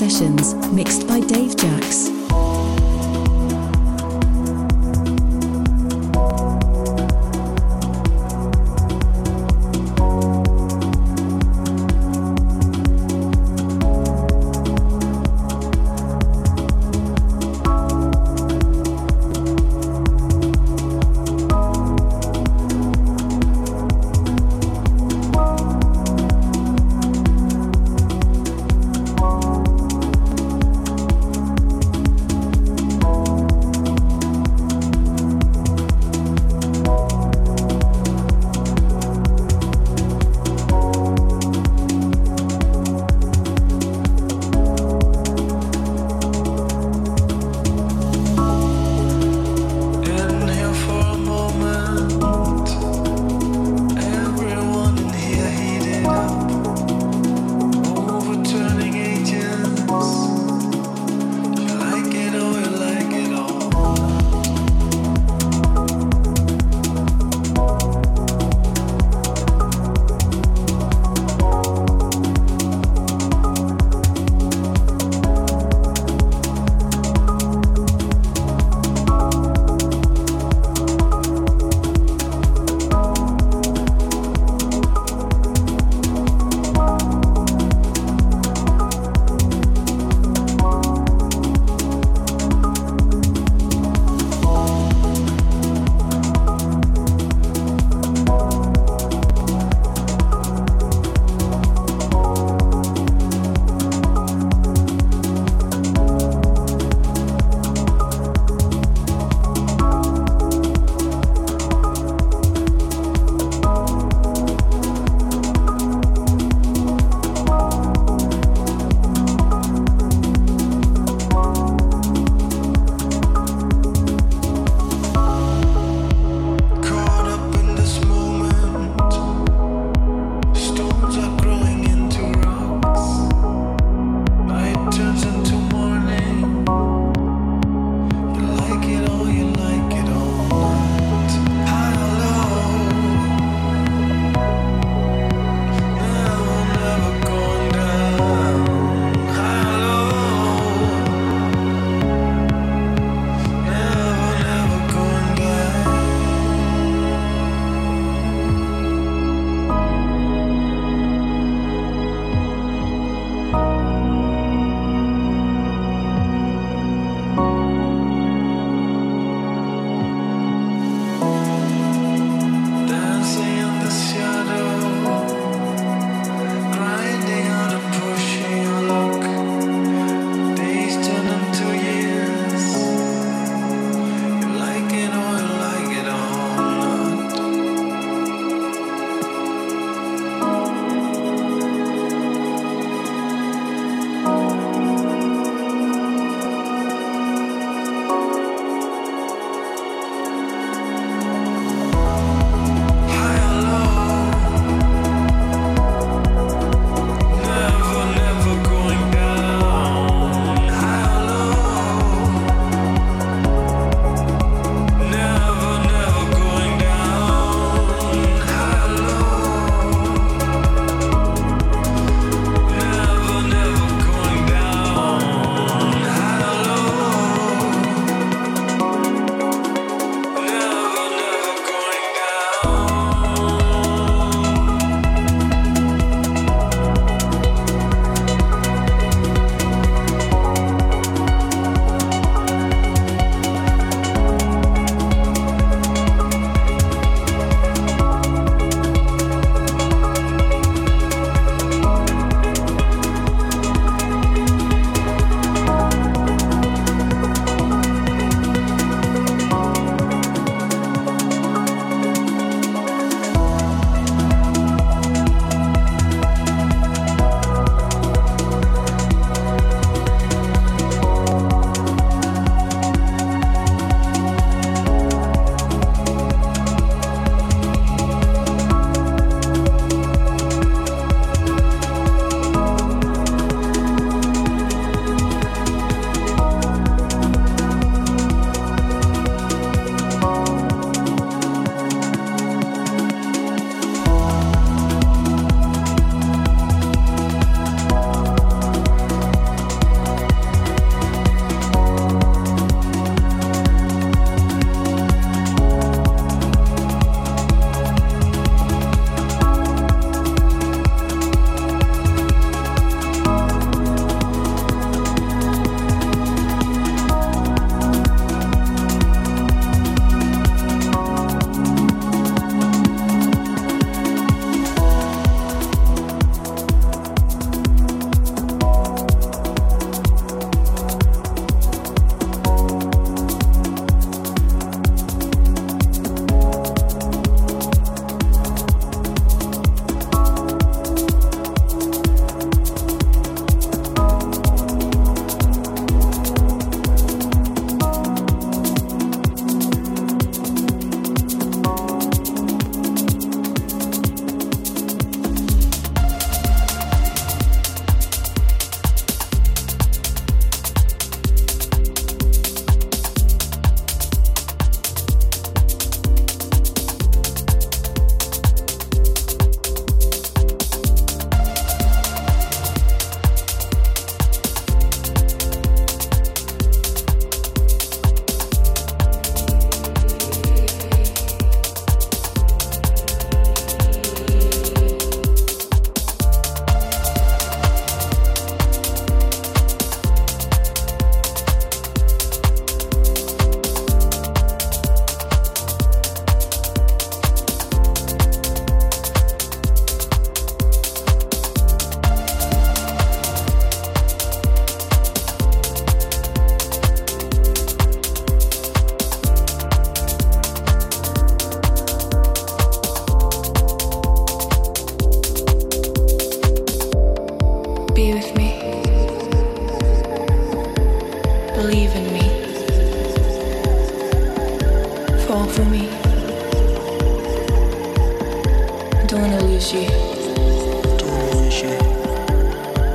Sessions, mixed by Dave Jacks.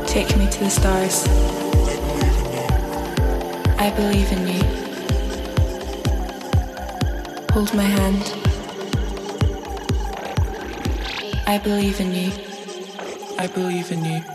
Take me to the stars. I believe in you. Hold my hand. I believe in you. I believe in you.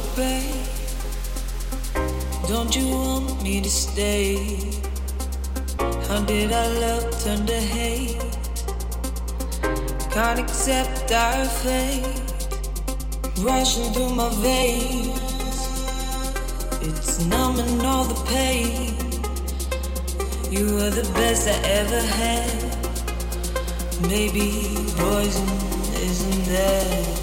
away. Don't you want me to stay? How did our love turn to hate? Can't accept our fate rushing through my veins. It's numbing all the pain. You were the best I ever had. Maybe poison isn't there.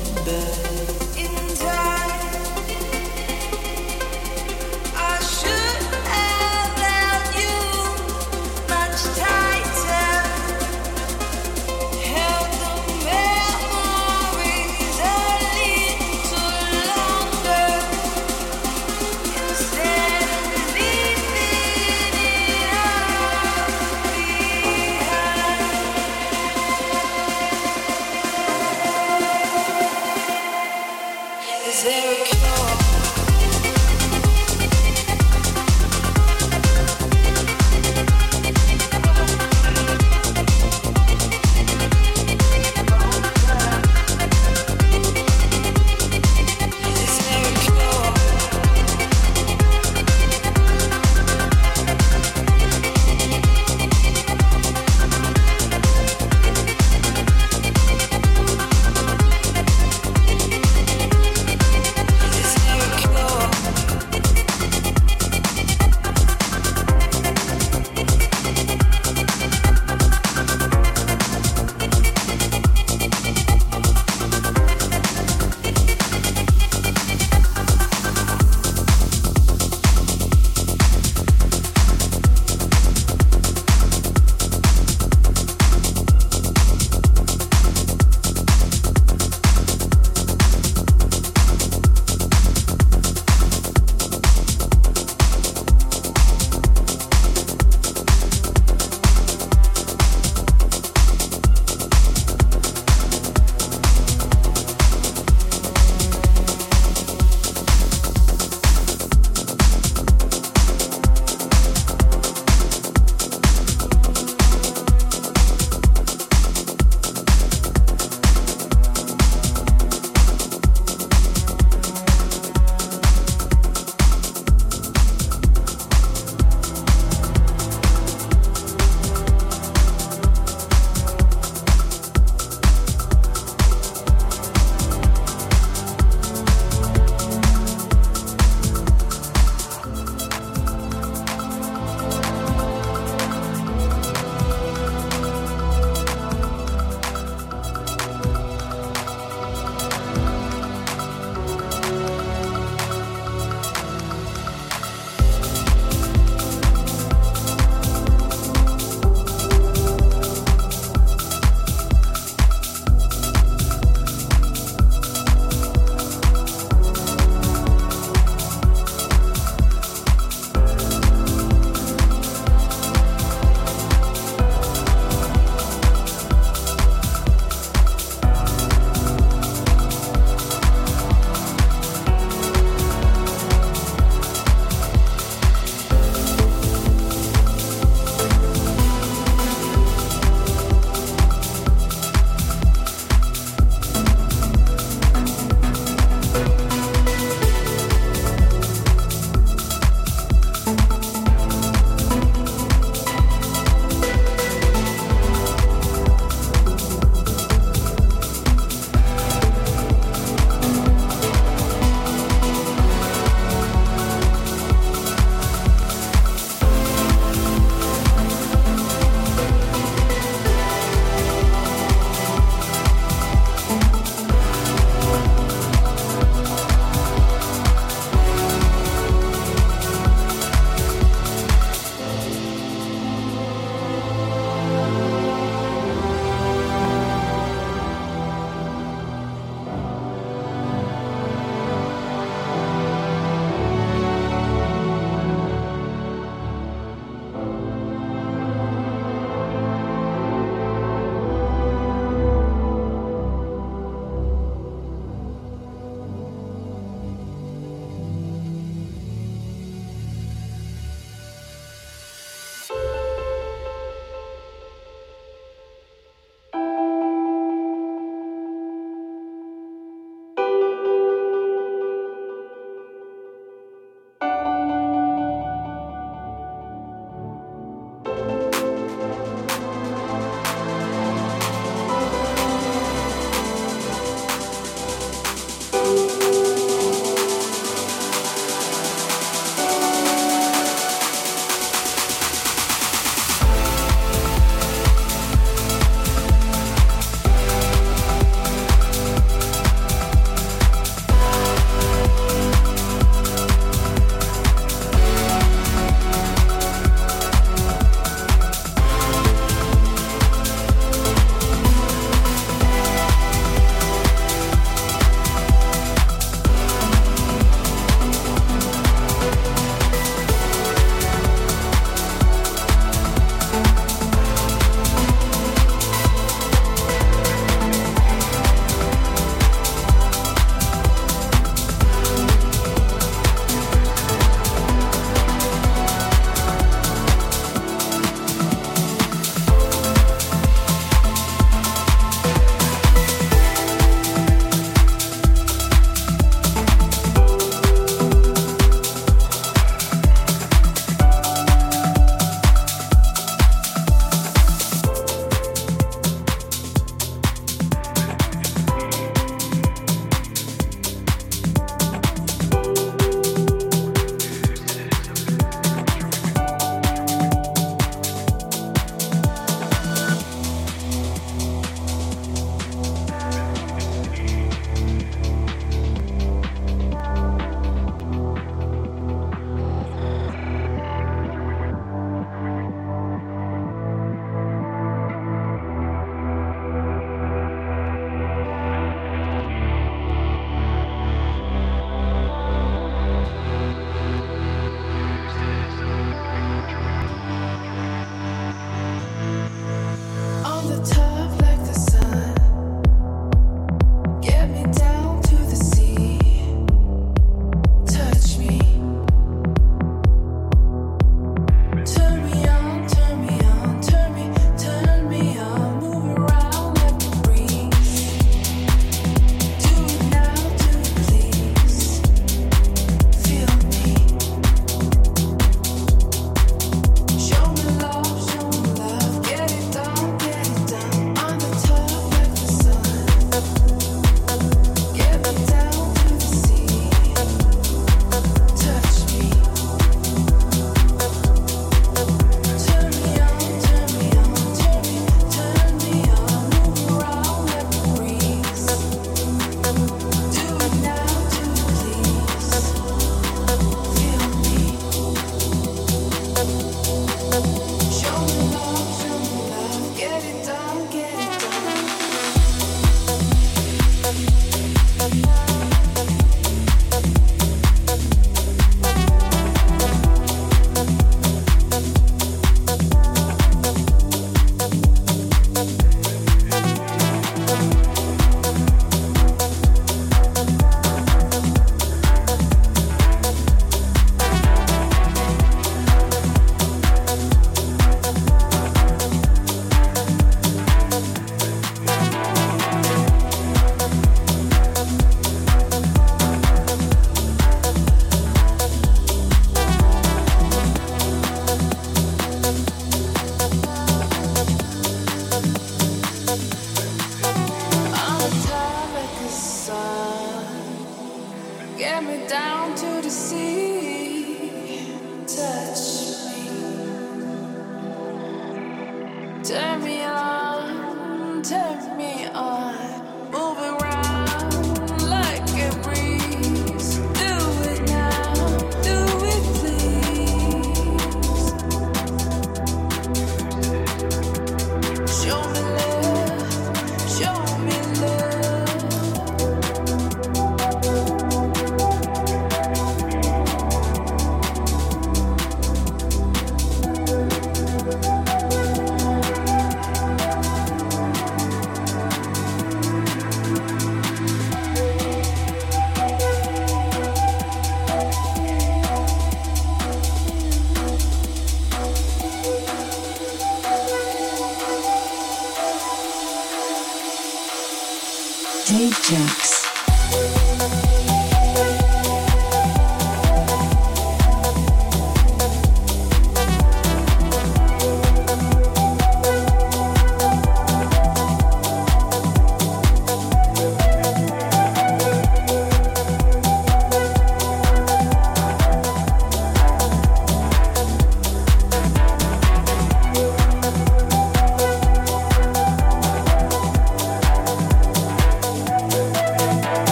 Dave Jacks.